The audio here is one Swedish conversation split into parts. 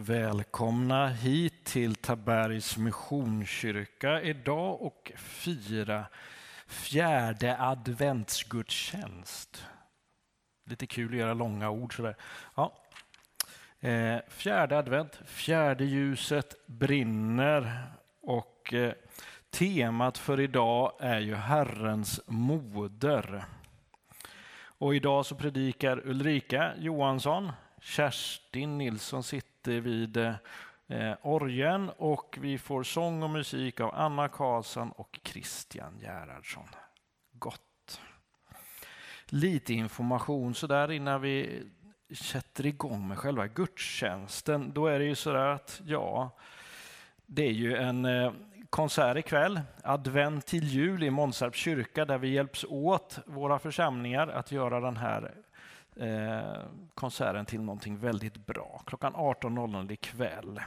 Välkomna hit till Tabergs Missionskyrka idag och fira fjärde adventsgudstjänst. Lite kul att göra långa ord sådär. Ja. Eh, fjärde advent, fjärde ljuset brinner och eh, temat för idag är ju Herrens moder. Och idag så predikar Ulrika Johansson, Kerstin Nilsson sitter sitter vid eh, orgen och vi får sång och musik av Anna Karlsson och Christian Gerhardsson. Gott. Lite information så där innan vi sätter igång med själva gudstjänsten. Då är det ju så att, ja, det är ju en eh, konsert ikväll, advent till jul i Månsarps kyrka där vi hjälps åt, våra församlingar, att göra den här eh, konserten till någonting väldigt bra. Klockan 18.00 ikväll.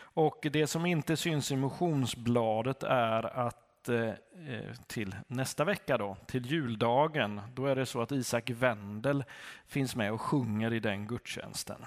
Och det som inte syns i motionsbladet är att eh, eh, till nästa vecka, då, till juldagen, då är det så att Isak Wendel finns med och sjunger i den gudstjänsten.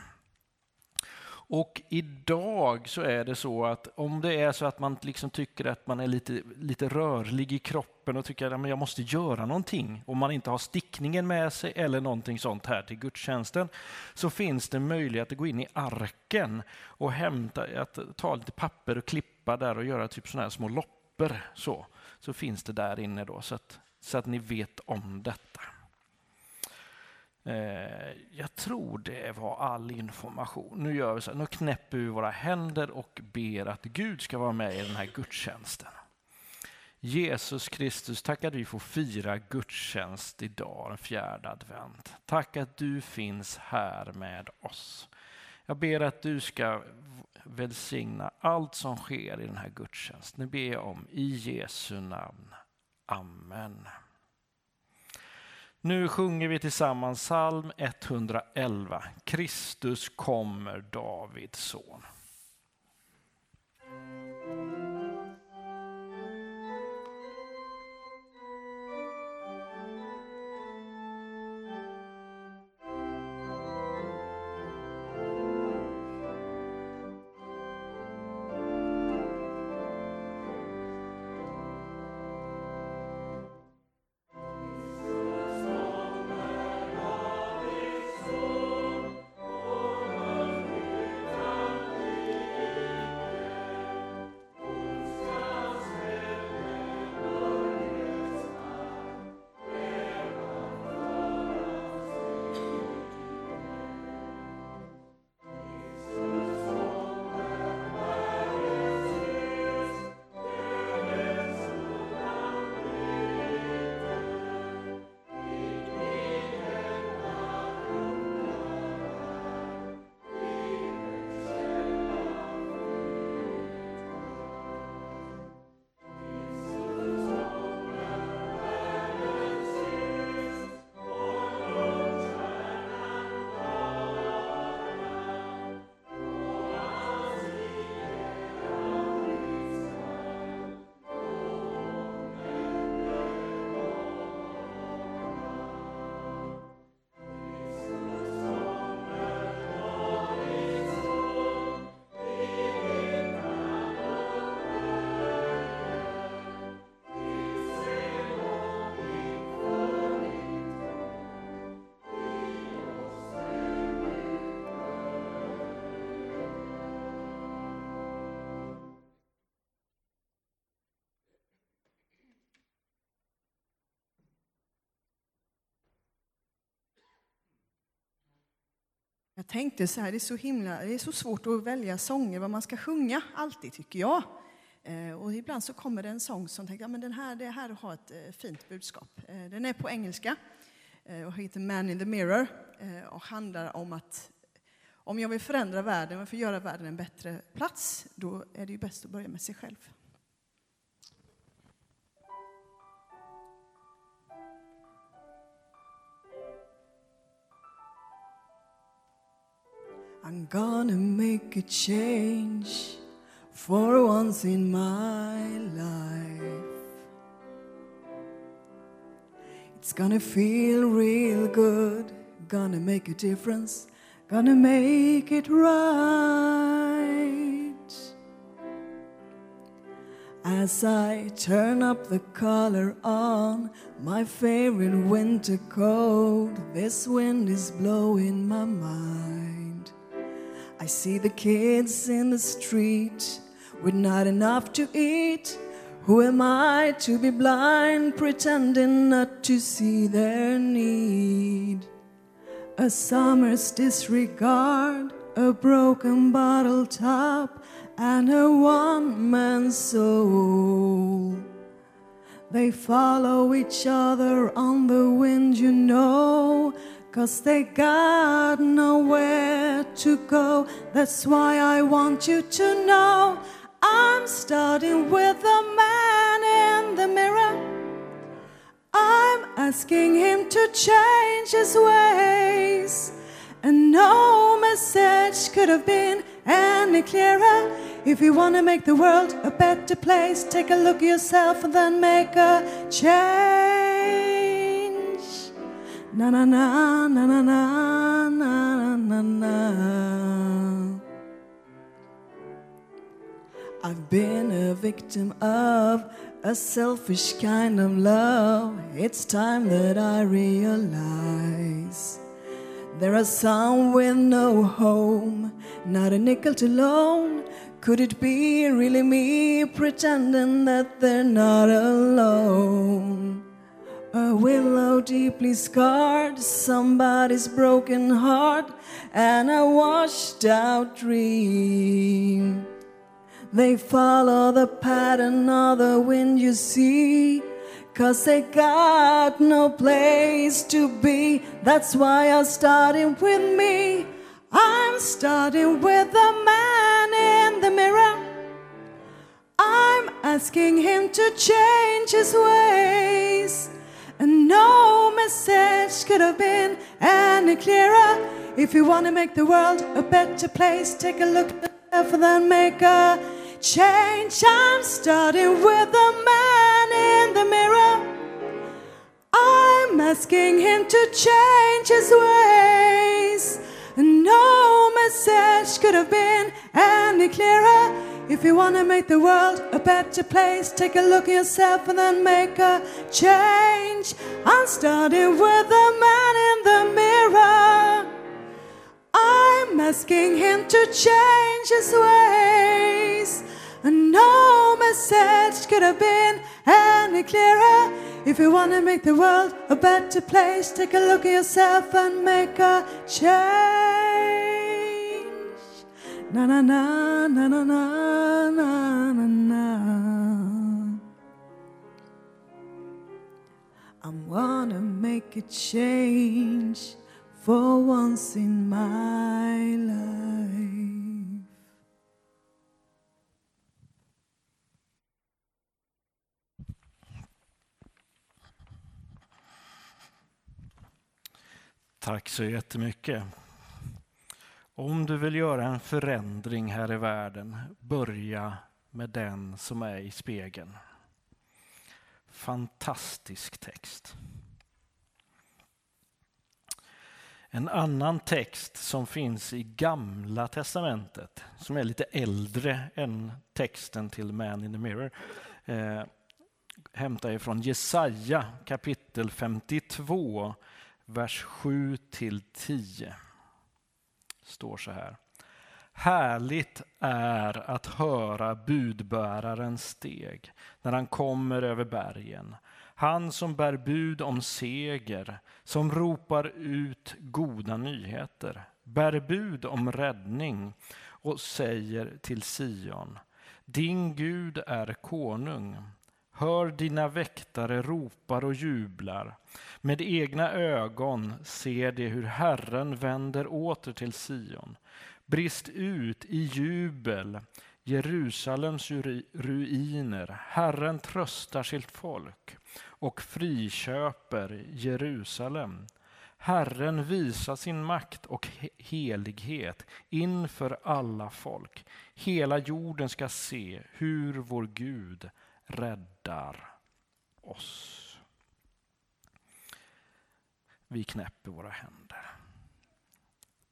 Och idag så är det så att om det är så att man liksom tycker att man är lite, lite rörlig i kroppen och tycker att jag måste göra någonting, om man inte har stickningen med sig eller någonting sånt här till gudstjänsten, så finns det möjlighet att gå in i arken och hämta, att ta lite papper och klippa där och göra typ sådana här små loppor. Så, så finns det där inne då, så att, så att ni vet om detta. Eh, jag tror det var all information. Nu gör vi så här, nu knäpper vi våra händer och ber att Gud ska vara med i den här gudstjänsten. Jesus Kristus, tack att vi får fira gudstjänst idag, den fjärde advent. Tack att du finns här med oss. Jag ber att du ska välsigna allt som sker i den här gudstjänsten. Nu ber jag om i Jesu namn. Amen. Nu sjunger vi tillsammans psalm 111. Kristus kommer, Davids son. Jag tänkte så här, det är så himla, det är så svårt att välja sånger, vad man ska sjunga, alltid tycker jag. Eh, och ibland så kommer det en sång som tänker, ja men den här, det här har ett eh, fint budskap. Eh, den är på engelska och heter Man in the Mirror och handlar om att om jag vill förändra världen, och göra världen en bättre plats, då är det ju bäst att börja med sig själv. I'm gonna make a change for once in my life. It's gonna feel real good, gonna make a difference, gonna make it right. As I turn up the collar on my favorite winter coat, this wind is blowing my mind. I see the kids in the street with not enough to eat. Who am I to be blind, pretending not to see their need? A summer's disregard, a broken bottle top, and a one man soul. They follow each other on the wind, you know, cause they got nowhere to go. That's why I want you to know I'm starting with the man in the mirror. I'm asking him to change his ways. And no message could have been any clearer. If you want to make the world a better place, take a look at yourself and then make a change. Na na na na na na na na na. I've been a victim of a selfish kind of love. It's time that I realize there are some with no home, not a nickel to loan. Could it be really me pretending that they're not alone? A willow deeply scarred, somebody's broken heart, and a washed out dream. They follow the pattern of the wind you see, cause they got no place to be. That's why I'm starting with me. I'm starting with the man in the mirror. I'm asking him to change his ways. And no message could have been any clearer. If you want to make the world a better place, take a look at yourself and then make a change. I'm starting with the man in the mirror. I'm asking him to change his ways. No message could have been any clearer. If you want to make the world a better place, take a look at yourself and then make a change. I'm starting with the man in the mirror. I'm asking him to change his ways. And no message could have been any clearer. If you want to make the world a better place, take a look at yourself and make a change. Na na na na na na na na na. I'm gonna make a change for once in my life. Tack så jättemycket. Om du vill göra en förändring här i världen, börja med den som är i spegeln. Fantastisk text. En annan text som finns i Gamla testamentet, som är lite äldre än texten till Man in the Mirror, eh, hämtar jag från Jesaja kapitel 52, vers 7 till 10. Står så här. Härligt är att höra budbärarens steg när han kommer över bergen. Han som bär bud om seger, som ropar ut goda nyheter, bär bud om räddning och säger till Sion, din Gud är konung. Hör dina väktare ropar och jublar. Med egna ögon ser de hur Herren vänder åter till Sion. Brist ut i jubel, Jerusalems ruiner. Herren tröstar sitt folk och friköper Jerusalem. Herren visar sin makt och helighet inför alla folk. Hela jorden ska se hur vår Gud räddar oss. Vi knäpper våra händer.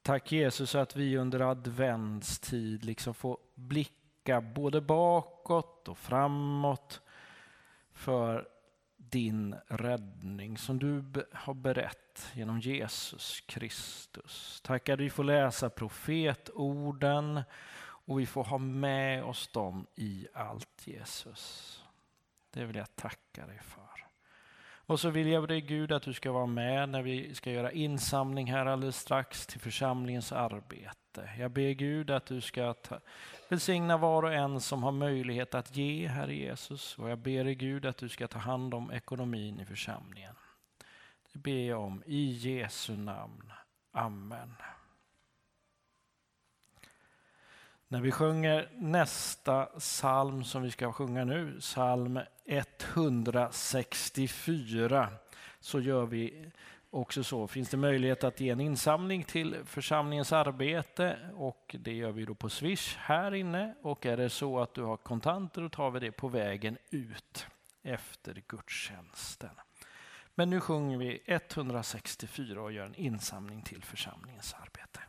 Tack Jesus att vi under adventstid liksom får blicka blicka både bakåt och framåt för din räddning som du har berett genom Jesus Kristus. Tack att vi får läsa profetorden och vi får ha med oss dem i allt Jesus. Det vill jag tacka dig för. Och så vill jag dig Gud att du ska vara med när vi ska göra insamling här alldeles strax till församlingens arbete. Jag ber Gud att du ska ta, välsigna var och en som har möjlighet att ge, Herre Jesus. Och jag ber dig Gud att du ska ta hand om ekonomin i församlingen. Det ber jag om i Jesu namn. Amen. När vi sjunger nästa psalm som vi ska sjunga nu, psalm 164, så gör vi också så. Finns det möjlighet att ge en insamling till församlingens arbete och det gör vi då på Swish här inne. Och är det så att du har kontanter då tar vi det på vägen ut efter gudstjänsten. Men nu sjunger vi 164 och gör en insamling till församlingens arbete.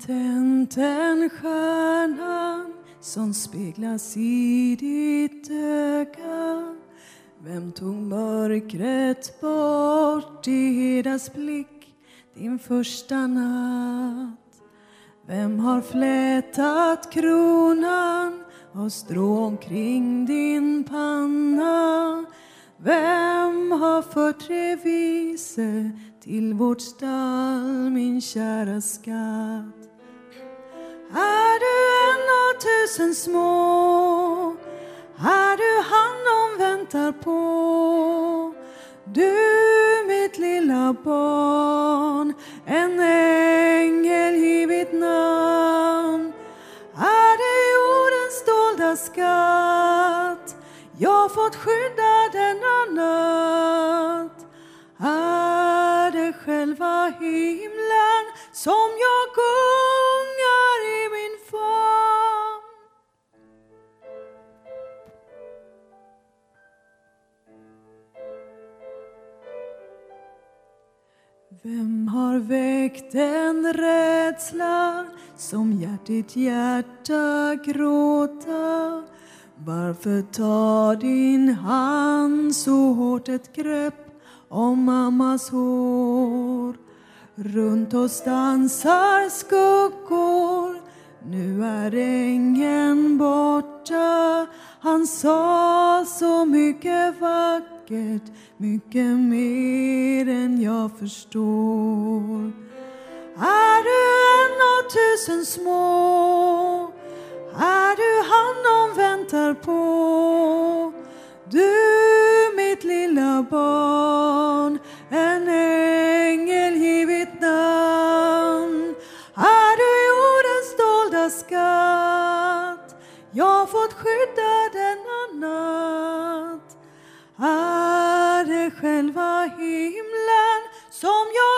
Tänt den stjärnan som speglas i ditt öga? Vem tog mörkret bort i deras blick din första natt? Vem har flätat kronan av strå omkring din panna? Vem har fört revise till vårt stall, min kära skatt? Tusen små? Är du han de väntar på? Du, mitt lilla barn, den rädsla som hjärt ditt hjärta gråta? Varför tar din hand så hårt ett grepp om mammas hår? Runt oss dansar skuggor nu är ängeln borta Han sa så mycket vackert mycket mer än jag förstår är du en av tusen små. Är du han de väntar på? Du, mitt lilla barn en ängel givit namn. Är du jordens dolda skatt? Jag fått skydda denna natt. Är det själva himlen som jag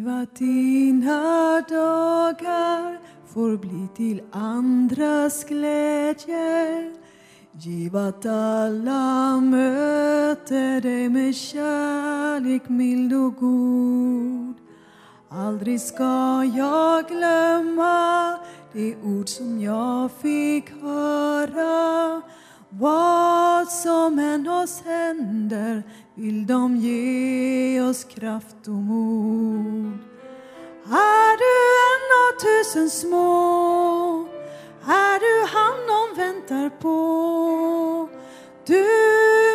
Giv att dina dagar får bli till andras glädje. Giv att alla möter dig med kärlek mild och god. Aldrig ska jag glömma de ord som jag fick höra. Vad som än oss händer vill de ge oss kraft och mod? Är du en av tusen små? Är du han de väntar på? Du,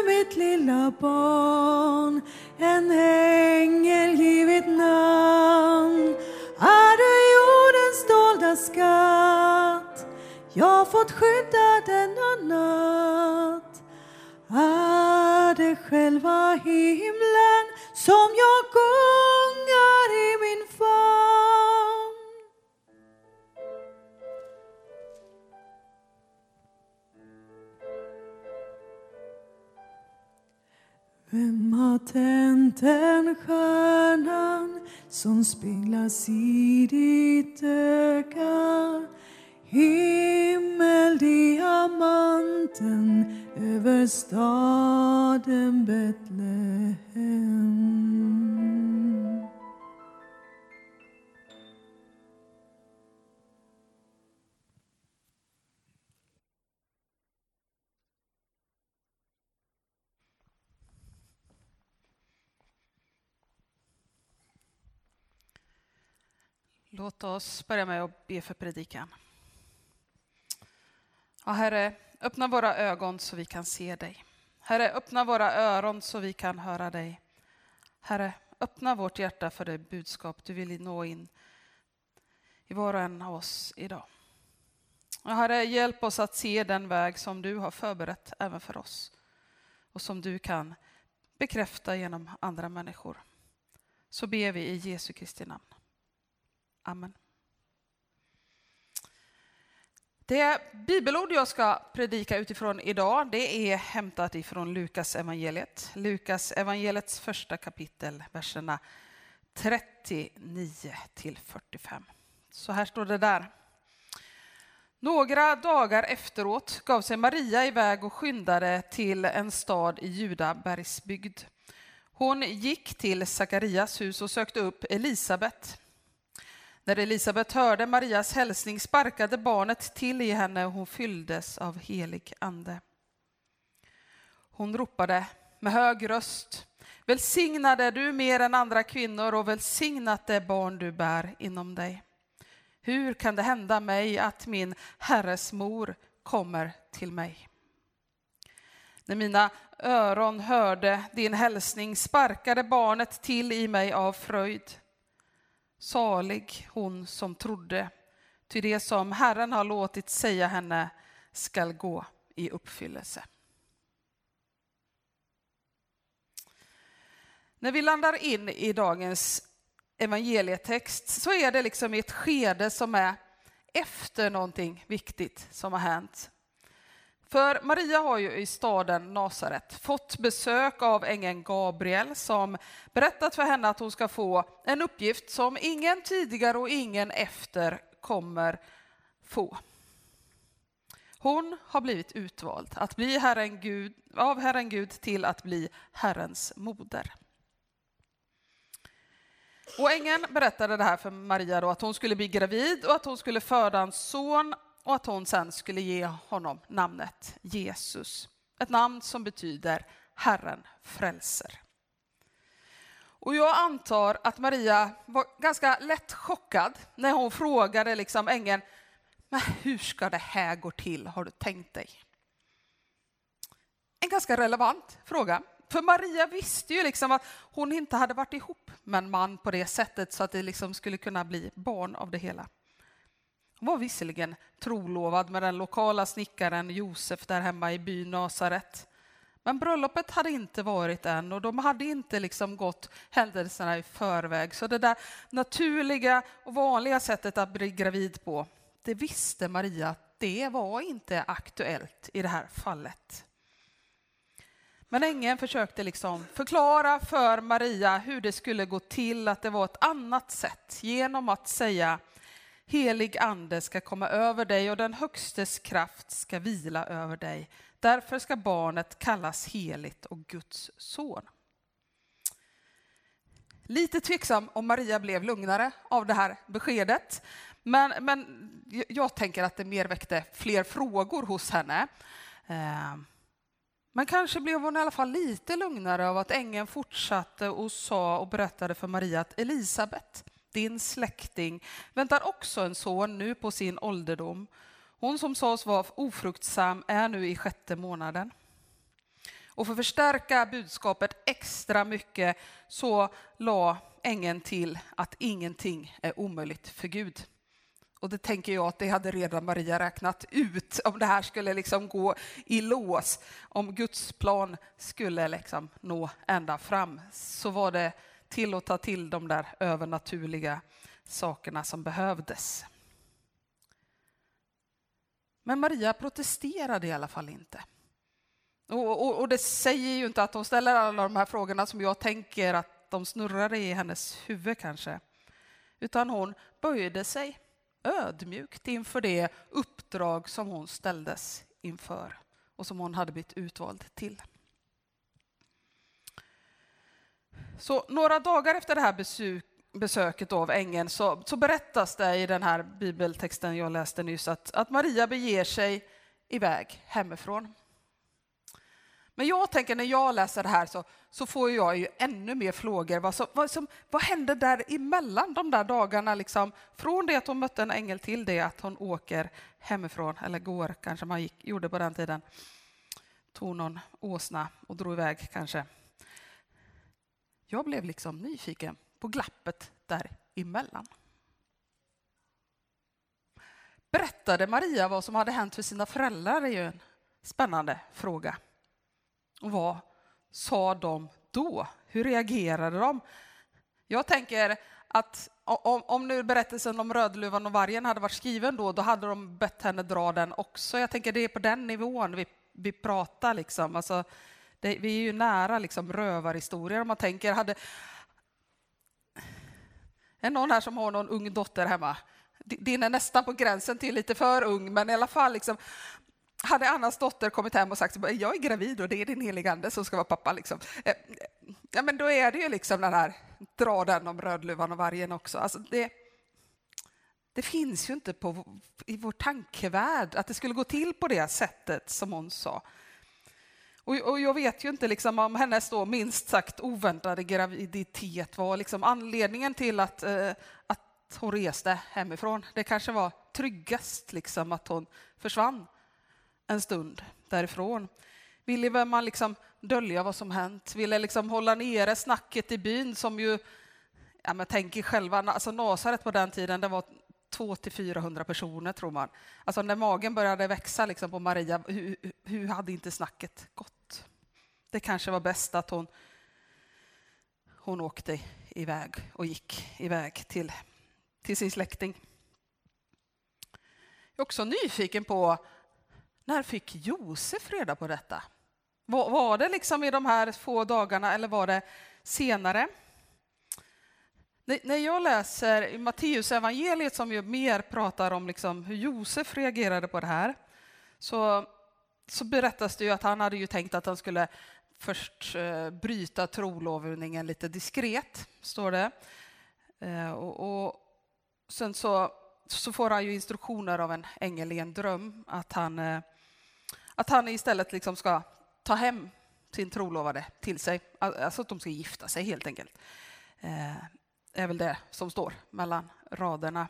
mitt lilla barn en ängel givit namn. Är du jordens dolda skatt? Jag fått skydda denna natt själva himlen som jag gungar i min famn Vem har tänt den stjärnan som speglas i ditt öga? Himmeldiamanten över staden Betlehem. Låt oss börja med att be för predikan. Ja, Herre, öppna våra ögon så vi kan se dig. Herre, öppna våra öron så vi kan höra dig. Herre, öppna vårt hjärta för det budskap du vill nå in i var och en av oss idag. Herre, hjälp oss att se den väg som du har förberett även för oss och som du kan bekräfta genom andra människor. Så ber vi i Jesu Kristi namn. Amen. Det bibelord jag ska predika utifrån idag det är hämtat ifrån Lukas evangeliet. Lukas evangeliets första kapitel, verserna 39 till 45. Så här står det där. Några dagar efteråt gav sig Maria iväg och skyndade till en stad i Judabergsbygd. Hon gick till Sakarias hus och sökte upp Elisabet. När Elisabet hörde Marias hälsning sparkade barnet till i henne och hon fylldes av helig ande. Hon ropade med hög röst. Välsignade du mer än andra kvinnor och välsignat det barn du bär inom dig. Hur kan det hända mig att min herres mor kommer till mig? När mina öron hörde din hälsning sparkade barnet till i mig av fröjd. Salig hon som trodde, ty det som Herren har låtit säga henne skall gå i uppfyllelse. När vi landar in i dagens evangelietext så är det liksom i ett skede som är efter någonting viktigt som har hänt. För Maria har ju i staden Nasaret fått besök av ängeln Gabriel som berättat för henne att hon ska få en uppgift som ingen tidigare och ingen efter kommer få. Hon har blivit utvald att bli Herren Gud, av Herren Gud till att bli Herrens moder. Och ängeln berättade det här för Maria då, att hon skulle bli gravid och att hon skulle föda en son och att hon sen skulle ge honom namnet Jesus. Ett namn som betyder Herren frälser. Och jag antar att Maria var ganska lätt chockad när hon frågade liksom ängeln, men hur ska det här gå till, har du tänkt dig? En ganska relevant fråga. För Maria visste ju liksom att hon inte hade varit ihop med en man på det sättet så att det liksom skulle kunna bli barn av det hela. Hon var visserligen trolovad med den lokala snickaren Josef där hemma i byn Nasaret. Men bröllopet hade inte varit än och de hade inte liksom gått händelserna i förväg. Så det där naturliga och vanliga sättet att bli gravid på, det visste Maria att det var inte aktuellt i det här fallet. Men ängeln försökte liksom förklara för Maria hur det skulle gå till, att det var ett annat sätt genom att säga helig ande ska komma över dig och den högstes kraft ska vila över dig. Därför ska barnet kallas heligt och Guds son. Lite tveksam om Maria blev lugnare av det här beskedet. Men, men jag tänker att det mer väckte fler frågor hos henne. Eh, men kanske blev hon i alla fall lite lugnare av att ängeln fortsatte och sa och berättade för Maria att Elisabet, din släkting, väntar också en son nu på sin ålderdom. Hon som sades vara ofruktsam är nu i sjätte månaden. Och för att förstärka budskapet extra mycket så la ängeln till att ingenting är omöjligt för Gud. Och det tänker jag att det hade redan Maria räknat ut om det här skulle liksom gå i lås. Om Guds plan skulle liksom nå ända fram så var det till att ta till de där övernaturliga sakerna som behövdes. Men Maria protesterade i alla fall inte. Och, och, och, det säger ju inte att hon ställer alla de här frågorna som jag tänker att de snurrade i hennes huvud kanske. Utan hon böjde sig ödmjukt inför det uppdrag som hon ställdes inför och som hon hade blivit utvald till. Så några dagar efter det här besök, besöket av ängeln så, så, berättas det i den här bibeltexten jag läste nyss att, att Maria beger sig iväg hemifrån. Men jag tänker när jag läser det här så, så får jag ju ännu mer frågor. Vad, som, vad, som, vad hände där emellan de där dagarna? Liksom, från det att hon mötte en ängel till det att hon åker hemifrån, eller går kanske man gick, gjorde på den tiden. Tog någon åsna och drog iväg kanske. Jag blev liksom nyfiken på glappet däremellan. Berättade Maria vad som hade hänt för sina föräldrar? Det är ju en spännande fråga. Och vad sa de då? Hur reagerade de? Jag tänker att om, om nu berättelsen om Rödluvan och vargen hade varit skriven då, då hade de bett henne dra den också. Jag tänker det är på den nivån vi, vi pratar. Liksom. Alltså, det, vi är ju nära liksom, rövarhistorier om man tänker. Hade, är någon här som har någon ung dotter hemma? Din är nästan på gränsen till lite för ung, men i alla fall. Liksom, hade Annas dotter kommit hem och sagt jag är gravid och det är din helige ande som ska vara pappa. Liksom. Eh, ja, men då är det ju liksom den här, dra den om Rödluvan och vargen också. Alltså det, det finns ju inte på, i vår tankevärld att det skulle gå till på det sättet som hon sa. Och, och jag vet ju inte liksom om hennes då minst sagt oväntade graviditet var liksom anledningen till att, eh, att hon reste hemifrån. Det kanske var tryggast liksom att hon försvann en stund därifrån. Ville man liksom dölja vad som hänt, ville liksom hålla nere snacket i byn som ju, ja men tänk er själva, alltså Nasaret på den tiden det var 200-400 personer tror man. Alltså när magen började växa liksom på Maria, hur, hur hade inte snacket gått? Det kanske var bäst att hon, hon åkte iväg och gick iväg till, till sin släkting. Jag är också nyfiken på när fick Josef reda på detta? Var, var det liksom i de här få dagarna eller var det senare? När jag läser i Matteus evangeliet som ju mer pratar om liksom hur Josef reagerade på det här, så, så berättas det ju att han hade ju tänkt att han skulle först eh, bryta trolovningen lite diskret, står det. Eh, och, och, sen så, så får han ju instruktioner av en ängel i en dröm att han eh, att han istället liksom ska ta hem sin trolovade till sig, alltså att de ska gifta sig helt enkelt. Eh, är väl det som står mellan raderna.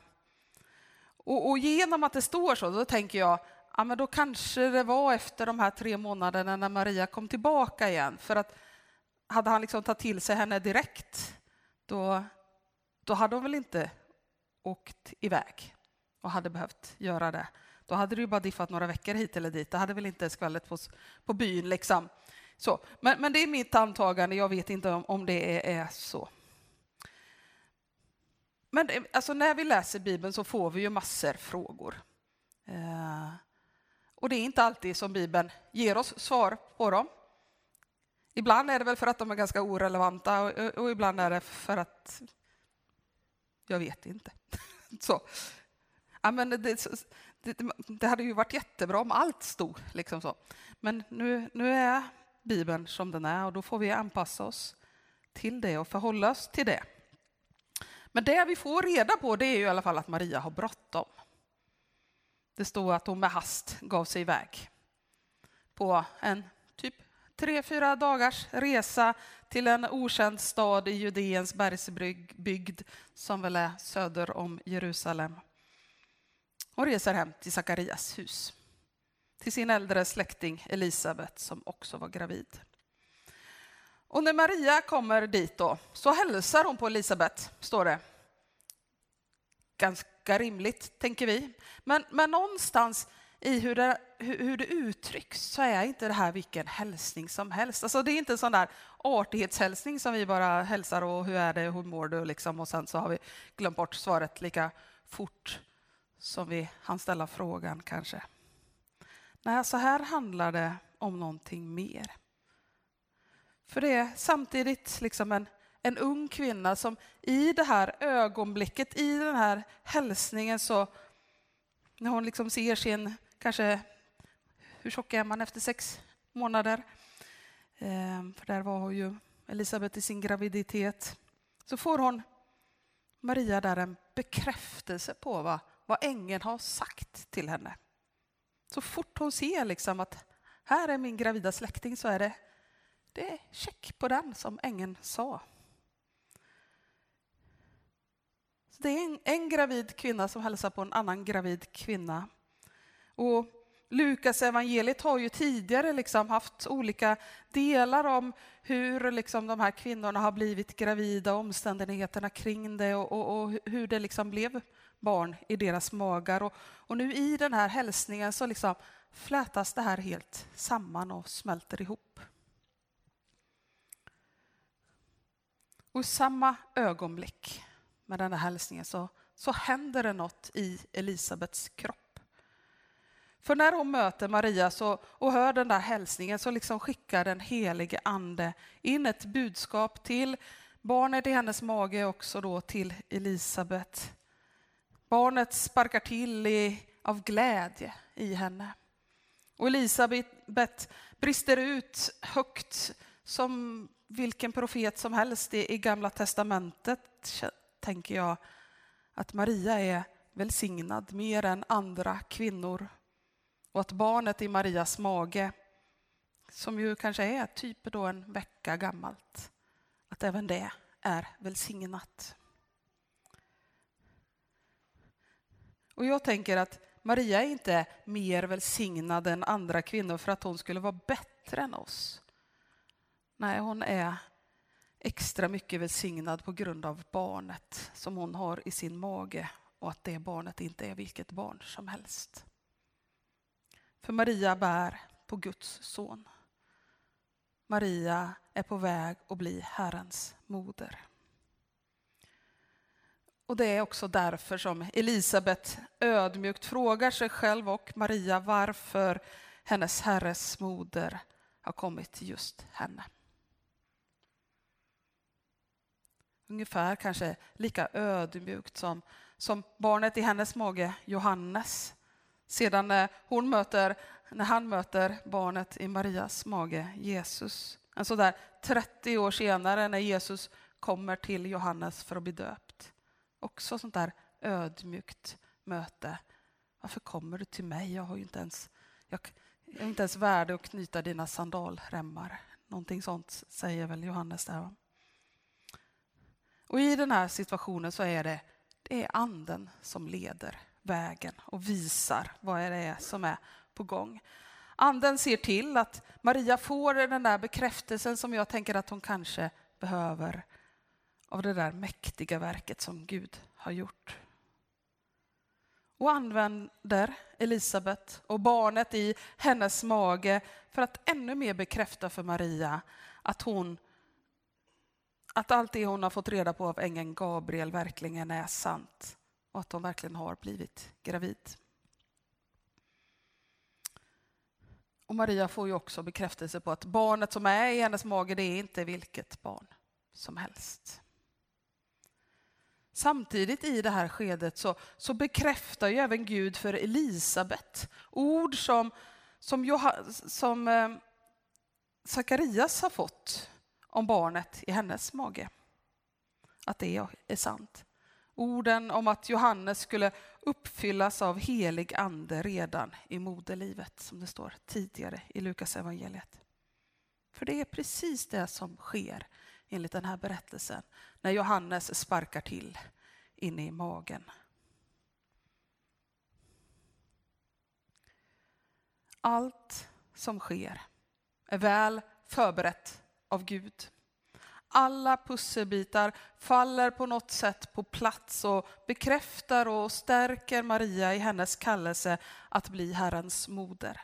Och, och genom att det står så, då tänker jag, ja men då kanske det var efter de här tre månaderna när Maria kom tillbaka igen. För att hade han liksom tagit till sig henne direkt, då, då hade hon väl inte åkt iväg och hade behövt göra det. Då hade det ju bara diffat några veckor hit eller dit. Det hade väl inte skvallret på, på byn. Liksom. Så. Men, men det är mitt antagande. Jag vet inte om, om det är, är så. Men eh, alltså, när vi läser Bibeln så får vi ju massor frågor. Eh, och det är inte alltid som Bibeln ger oss svar på dem. Ibland är det väl för att de är ganska orelevanta och, och ibland är det för att jag vet inte. så. Ja, men det, det, det, hade ju varit jättebra om allt stod. Liksom så. Men nu, nu är Bibeln som den är och då får vi anpassa oss till det och förhålla oss till det. Men det vi får reda på det är ju i alla fall att Maria har bråttom. Det står att hon med hast gav sig iväg på en typ tre, fyra dagars resa till en okänd stad i Judeens bergsbygd som väl är söder om Jerusalem Hon reser hem till Sakarias hus, till sin äldre släkting Elisabet som också var gravid. Och när Maria kommer dit då, så hälsar hon på Elisabet, står det. Ganska rimligt, tänker vi. Men, men någonstans i hur det, hur det uttrycks så är inte det här vilken hälsning som helst. Alltså det är inte en sån där artighetshälsning som vi bara hälsar och hur är det, hur mår du liksom och sen så har vi glömt bort svaret lika fort som vi hann ställa frågan kanske. Nej, så här handlar det om någonting mer. För det är samtidigt liksom en, en ung kvinna som i det här ögonblicket, i den här hälsningen så när hon liksom ser sin, kanske, hur tjock är man efter sex månader? Eh, för där var hon ju Elisabet i sin graviditet. Så får hon Maria där en bekräftelse på vad vad ängeln har sagt till henne. Så fort hon ser liksom att här är min gravida släkting så är det, det är check på den som ängeln sa. Så det är en, en gravid kvinna som hälsar på en annan gravid kvinna. Och Lukas evangeliet har ju tidigare liksom haft olika delar om hur liksom de här kvinnorna har blivit gravida, omständigheterna kring det och, och, och hur det liksom blev barn i deras magar. Och, och nu i den här hälsningen så liksom flätas det här helt samman och smälter ihop. Och i samma ögonblick med den här hälsningen så, så händer det något i Elisabets kropp. För när hon möter Maria så, och hör den där hälsningen så liksom skickar den helige ande in ett budskap till barnet i hennes mage också då till Elisabet. Barnet sparkar till i, av glädje i henne. Och Elisabet brister ut högt som vilken profet som helst i Gamla testamentet, tänker jag, att Maria är välsignad mer än andra kvinnor. Och att barnet i Marias mage, som ju kanske är typ då en vecka gammalt, att även det är välsignat. Och jag tänker att Maria är inte mer välsignad än andra kvinnor för att hon skulle vara bättre än oss. Nej, hon är extra mycket välsignad på grund av barnet som hon har i sin mage och att det barnet inte är vilket barn som helst. För Maria bär på Guds son. Maria är på väg att bli Herrens moder. Och det är också därför som Elisabet ödmjukt frågar sig själv och Maria varför hennes herres moder har kommit till just henne. Ungefär kanske lika ödmjukt som, som barnet i hennes mage, Johannes. Sedan när, hon möter, när han möter barnet i Marias mage, Jesus. En sådär 30 år senare när Jesus kommer till Johannes för att bli döpt. Också sånt där ödmjukt möte. Varför kommer du till mig? Jag har ju inte ens, jag, jag är inte ens värd att knyta dina sandalremmar. Någonting sånt säger väl Johannes där. Och i den här situationen så är det, det är anden som leder vägen och visar vad det är som är på gång. Anden ser till att Maria får den där bekräftelsen som jag tänker att hon kanske behöver av det där mäktiga verket som Gud har gjort. Och använder Elisabet och barnet i hennes mage för att ännu mer bekräfta för Maria att hon att allt det hon har fått reda på av ängeln Gabriel verkligen är sant och att hon verkligen har blivit gravid. Och Maria får ju också bekräftelse på att barnet som är i hennes mage, det är inte vilket barn som helst. Samtidigt i det här skedet så, så bekräftar ju även Gud för Elisabet ord som, som, Joha, som eh, Sakarias har fått om barnet i hennes mage. Att det är sant. Orden om att Johannes skulle uppfyllas av helig ande redan i moderlivet, som det står tidigare i Lukas evangeliet. För det är precis det som sker enligt den här berättelsen när Johannes sparkar till inne i magen. Allt som sker är väl förberett av Gud. Alla pusselbitar faller på något sätt på plats och bekräftar och stärker Maria i hennes kallelse att bli Herrens moder.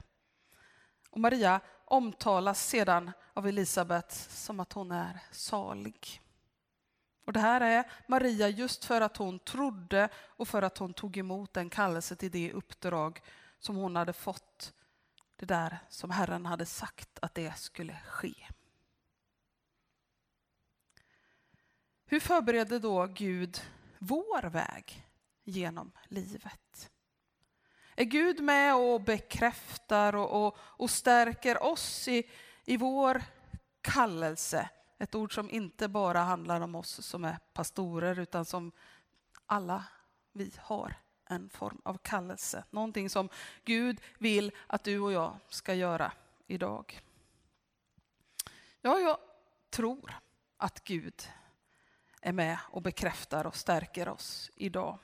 Och Maria omtalas sedan av Elisabet som att hon är salig. Och det här är Maria just för att hon trodde och för att hon tog emot den kallelse till det uppdrag som hon hade fått. Det där som Herren hade sagt att det skulle ske. Hur förbereder då Gud vår väg genom livet? Är Gud med och bekräftar och, och, och stärker oss i, i vår kallelse? Ett ord som inte bara handlar om oss som är pastorer utan som alla vi har en form av kallelse. Någonting som Gud vill att du och jag ska göra idag. Ja, jag tror att Gud är med och bekräftar och stärker oss idag.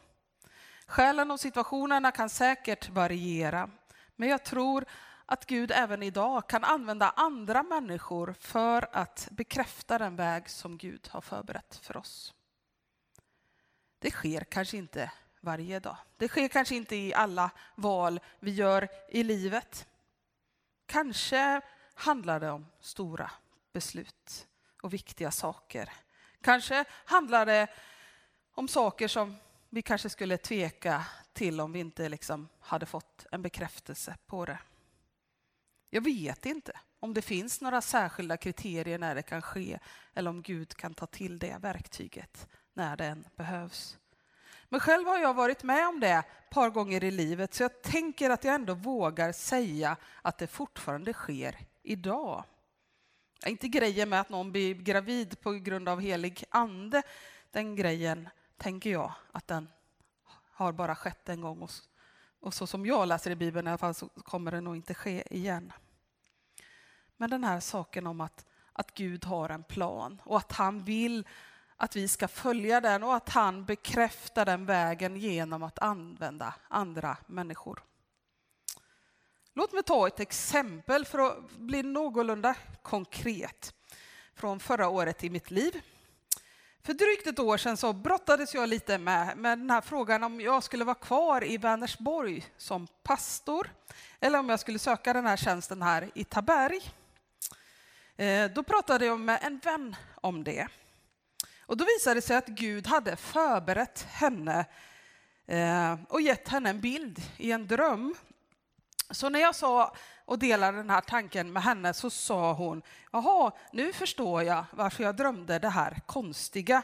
Skälen och situationerna kan säkert variera, men jag tror att Gud även idag kan använda andra människor för att bekräfta den väg som Gud har förberett för oss. Det sker kanske inte varje dag. Det sker kanske inte i alla val vi gör i livet. Kanske handlar det om stora beslut och viktiga saker Kanske handlar det om saker som vi kanske skulle tveka till om vi inte liksom hade fått en bekräftelse på det. Jag vet inte om det finns några särskilda kriterier när det kan ske eller om Gud kan ta till det verktyget när det behövs. Men själv har jag varit med om det ett par gånger i livet så jag tänker att jag ändå vågar säga att det fortfarande sker idag. Inte grejen med att någon blir gravid på grund av helig ande. Den grejen tänker jag att den har bara skett en gång. Och så som jag läser i Bibeln i alla fall så kommer det nog inte ske igen. Men den här saken om att, att Gud har en plan och att han vill att vi ska följa den och att han bekräftar den vägen genom att använda andra människor. Låt mig ta ett exempel för att bli någorlunda konkret från förra året i mitt liv. För drygt ett år sedan så brottades jag lite med, med den här frågan om jag skulle vara kvar i Vänersborg som pastor eller om jag skulle söka den här tjänsten här i Taberg. Eh, då pratade jag med en vän om det. Och då visade det sig att Gud hade förberett henne eh, och gett henne en bild i en dröm. Så när jag sa och delade den här tanken med henne så sa hon, jaha, nu förstår jag varför jag drömde det här konstiga.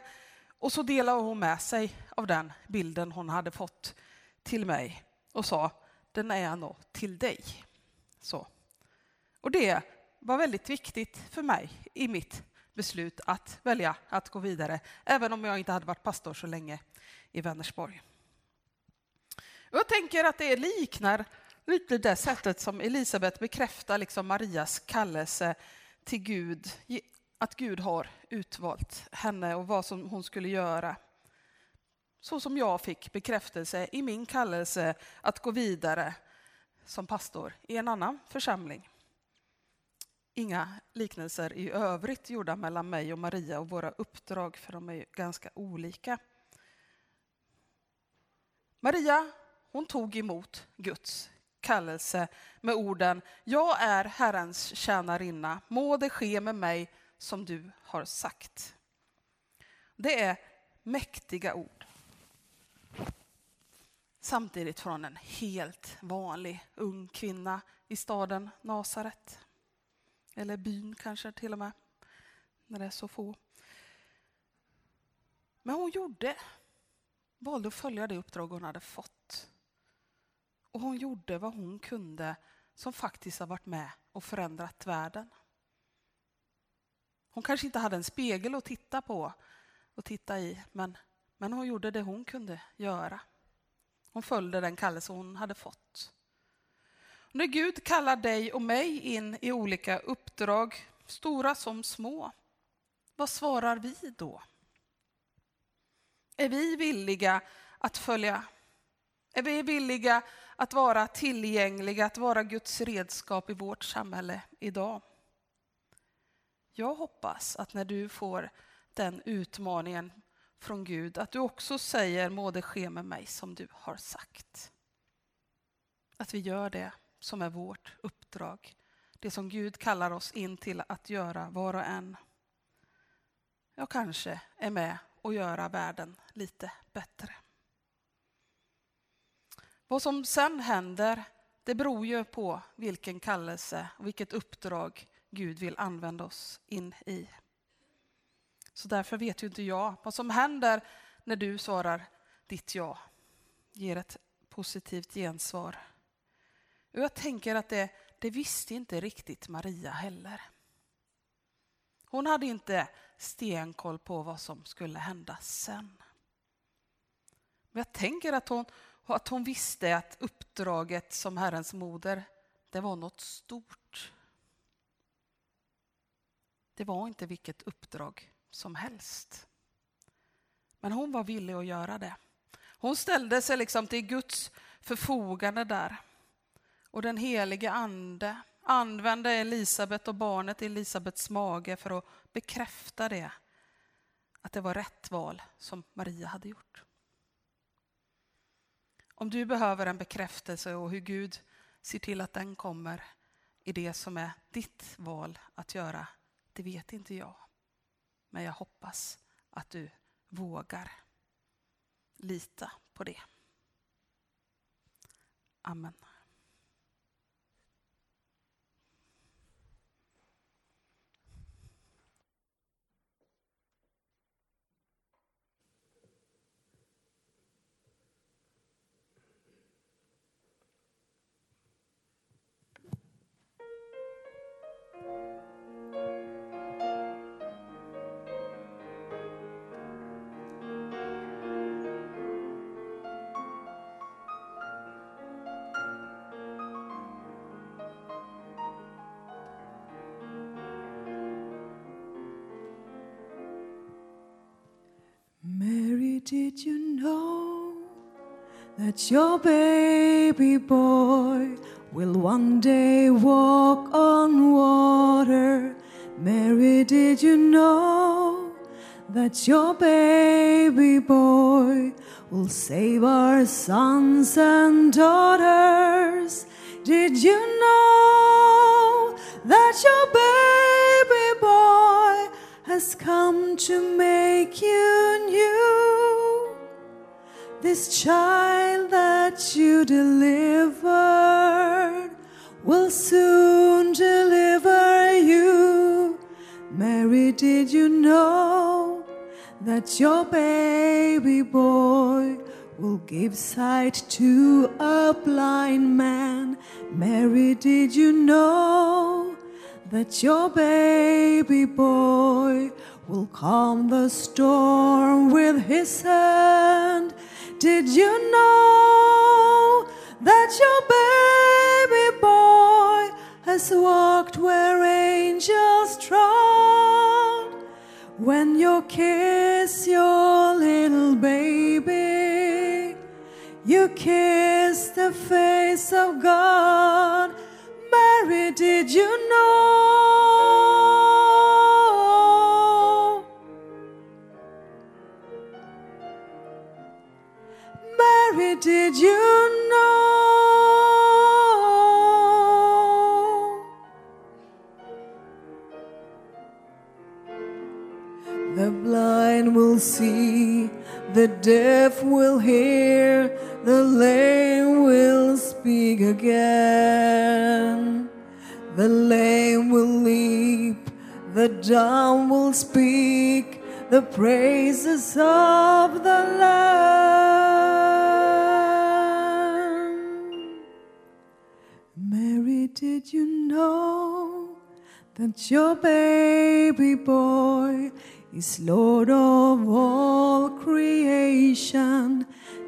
Och så delade hon med sig av den bilden hon hade fått till mig och sa, den är nog till dig. Så. Och det var väldigt viktigt för mig i mitt beslut att välja att gå vidare, även om jag inte hade varit pastor så länge i Vänersborg. Jag tänker att det liknar lite det sättet som Elisabet bekräftar liksom Marias kallelse till Gud, att Gud har utvalt henne och vad som hon skulle göra. Så som jag fick bekräftelse i min kallelse att gå vidare som pastor i en annan församling. Inga liknelser i övrigt gjorda mellan mig och Maria och våra uppdrag, för de är ganska olika. Maria, hon tog emot Guds kallelse med orden Jag är Herrens tjänarinna, må det ske med mig som du har sagt. Det är mäktiga ord. Samtidigt från en helt vanlig ung kvinna i staden Nasaret. Eller byn kanske till och med, när det är så få. Men hon gjorde, valde att följa det uppdrag hon hade fått. Och hon gjorde vad hon kunde som faktiskt har varit med och förändrat världen. Hon kanske inte hade en spegel att titta på och titta i, men, men hon gjorde det hon kunde göra. Hon följde den kallelse hon hade fått. När Gud kallar dig och mig in i olika uppdrag, stora som små, vad svarar vi då? Är vi villiga att följa? Är vi villiga att vara tillgängliga, att vara Guds redskap i vårt samhälle idag? Jag hoppas att när du får den utmaningen från Gud, att du också säger må det ske med mig som du har sagt. Att vi gör det som är vårt uppdrag. Det som Gud kallar oss in till att göra var och en. Jag kanske är med och göra världen lite bättre. Vad som sen händer, det beror ju på vilken kallelse och vilket uppdrag Gud vill använda oss in i. Så därför vet ju inte jag vad som händer när du svarar ditt ja, ger ett positivt gensvar. Och jag tänker att det, det visste inte riktigt Maria heller. Hon hade inte stenkoll på vad som skulle hända sen. Men jag tänker att hon, att hon visste att uppdraget som Herrens moder, det var något stort. Det var inte vilket uppdrag som helst. Men hon var villig att göra det. Hon ställde sig liksom till Guds förfogande där. Och den helige ande använde Elisabet och barnet i Elisabets mage för att bekräfta det. Att det var rätt val som Maria hade gjort. Om du behöver en bekräftelse och hur Gud ser till att den kommer i det som är ditt val att göra, det vet inte jag. Men jag hoppas att du vågar lita på det. Amen. That your baby boy will one day walk on water? Mary, did you know that your baby boy will save our sons and daughters? Did you know that your baby boy has come to make you? This child that you delivered will soon deliver you. Mary, did you know that your baby boy will give sight to a blind man? Mary, did you know that your baby boy will calm the storm with his hand? Did you know that your baby boy has walked where angels trod? When you kiss your little baby, you kiss the face of God. Mary, did you know? Did you know? The blind will see, the deaf will hear, the lame will speak again. The lame will leap, the dumb will speak the praises of the Lamb. Mary, did you know that your baby boy is Lord of all creation?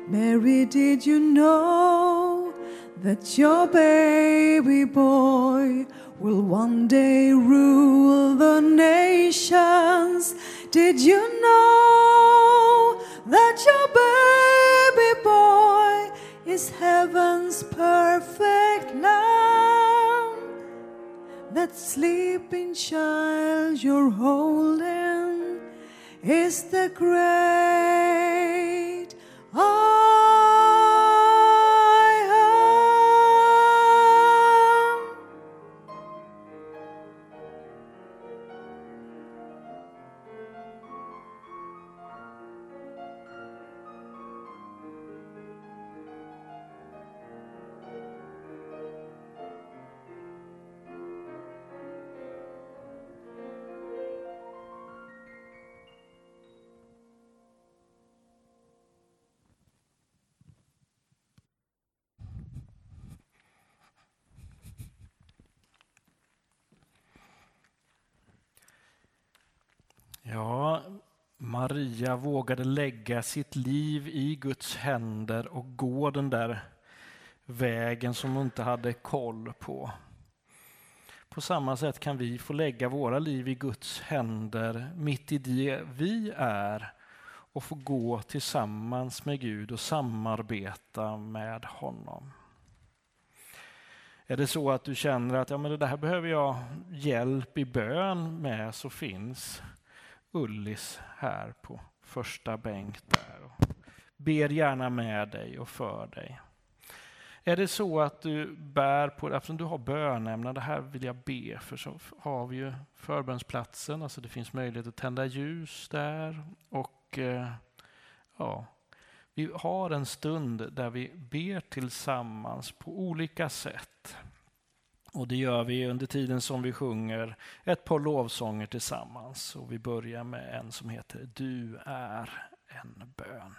Mary, did you know that your baby boy will one day rule the nations? Did you know that your baby boy is heaven's perfect sleeping child you're holding is the great Maria vågade lägga sitt liv i Guds händer och gå den där vägen som hon inte hade koll på. På samma sätt kan vi få lägga våra liv i Guds händer mitt i det vi är och få gå tillsammans med Gud och samarbeta med honom. Är det så att du känner att ja, men det här behöver jag hjälp i bön med så finns Ullis här på första bänk där. Och ber gärna med dig och för dig. Är det så att du bär på det, eftersom du har bönämnen, det här vill jag be för, så har vi ju förbönsplatsen, alltså det finns möjlighet att tända ljus där och eh, ja, vi har en stund där vi ber tillsammans på olika sätt. Och det gör vi under tiden som vi sjunger ett par lovsånger tillsammans. Och vi börjar med en som heter Du är en bön.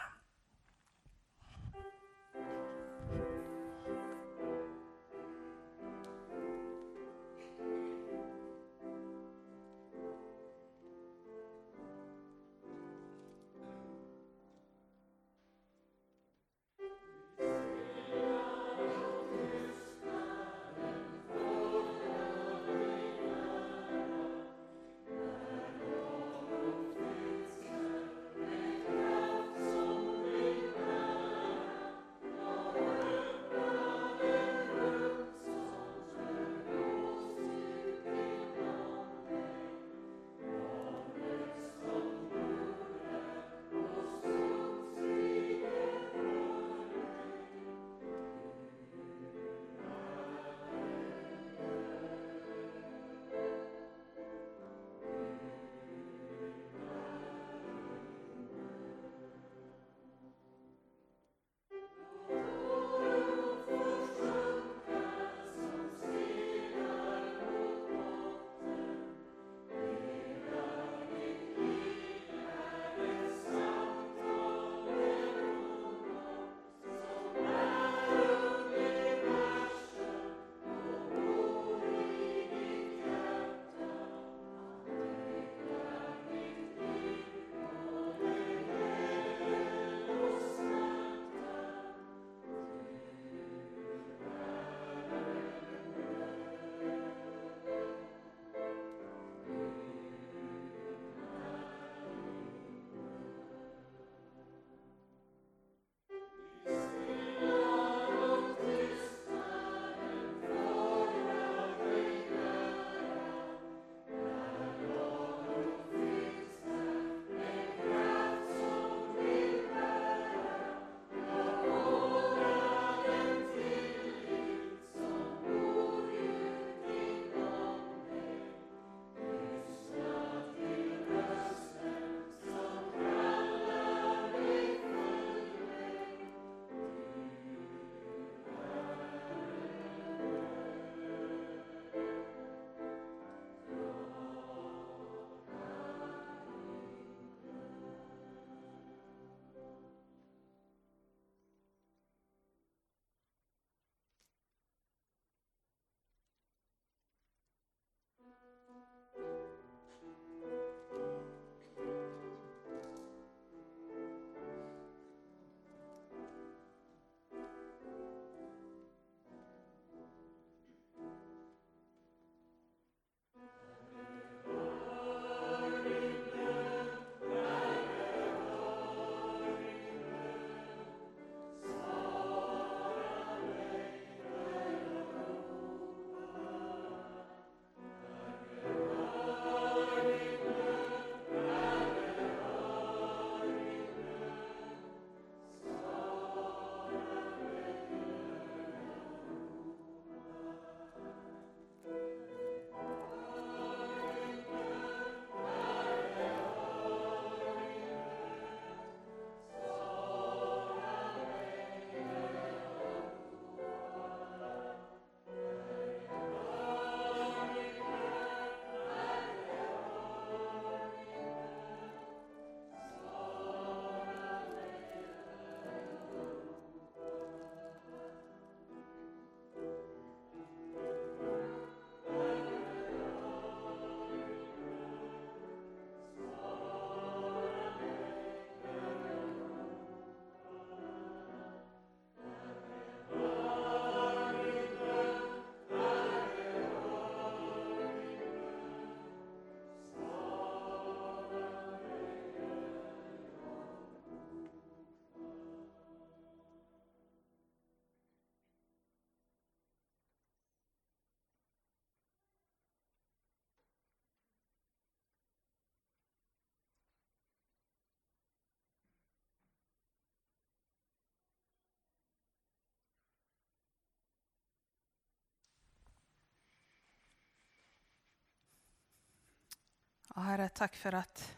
Och Herre, tack för att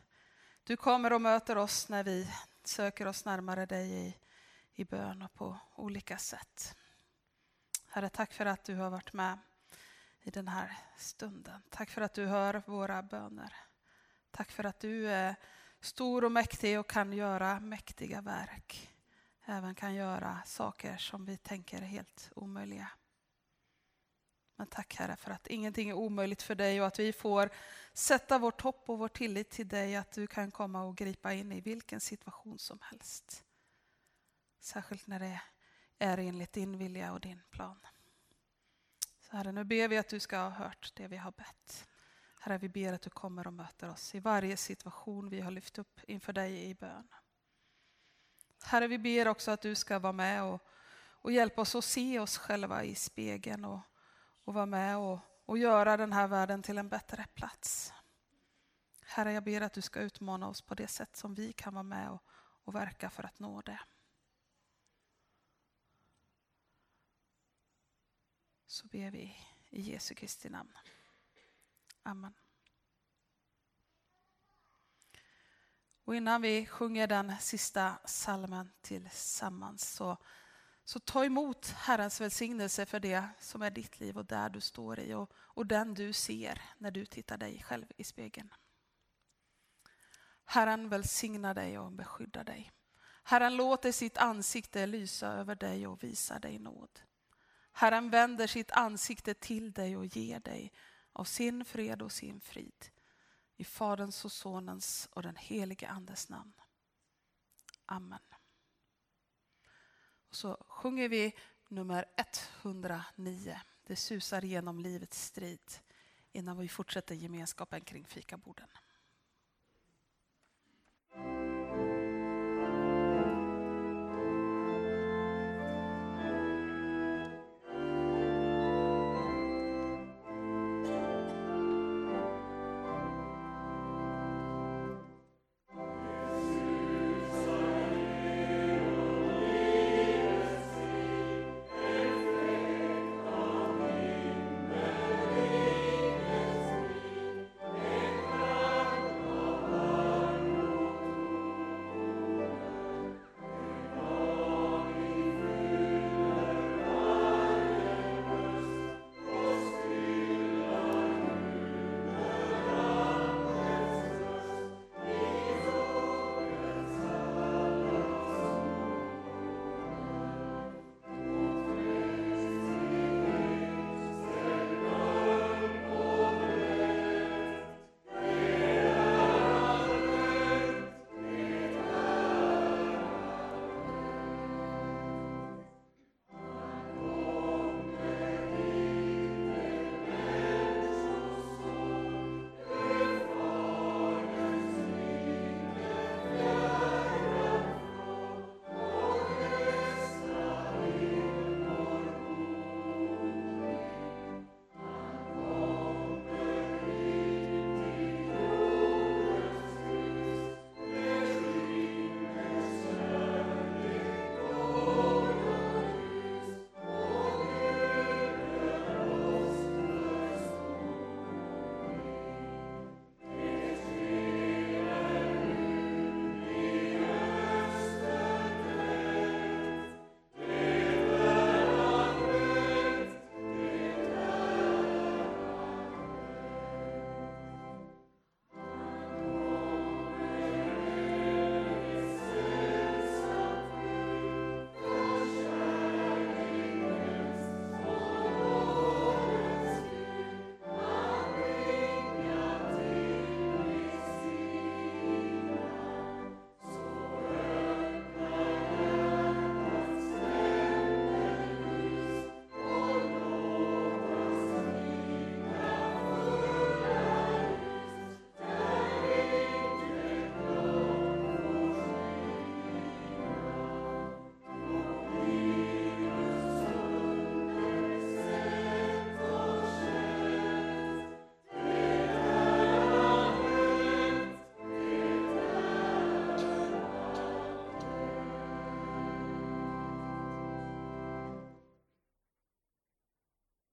du kommer och möter oss när vi söker oss närmare dig i, i bön och på olika sätt. Herre, tack för att du har varit med i den här stunden. Tack för att du hör våra böner. Tack för att du är stor och mäktig och kan göra mäktiga verk. Även kan göra saker som vi tänker är helt omöjliga. Men tack Herre för att ingenting är omöjligt för dig och att vi får sätta vårt hopp och vår tillit till dig att du kan komma och gripa in i vilken situation som helst. Särskilt när det är enligt din vilja och din plan. Så Herre, nu ber vi att du ska ha hört det vi har bett. Herre, vi ber att du kommer och möter oss i varje situation vi har lyft upp inför dig i bön. Herre, vi ber också att du ska vara med och, och hjälpa oss att se oss själva i spegeln och, och vara med och, och göra den här världen till en bättre plats. Herre, jag ber att du ska utmana oss på det sätt som vi kan vara med och, och verka för att nå det. Så ber vi i Jesu Kristi namn. Amen. Och innan vi sjunger den sista salmen tillsammans så, så ta emot Herrens välsignelse för det som är ditt liv och där du står i och, och den du ser när du tittar dig själv i spegeln. Herren välsignar dig och beskyddar dig. Herren låter sitt ansikte lysa över dig och visa dig nåd. Herren vänder sitt ansikte till dig och ger dig av sin fred och sin frid. I Faderns och Sonens och den helige Andes namn. Amen. Och så sjunger vi nummer 109. Det susar genom livets strid innan vi fortsätter gemenskapen kring fikaborden.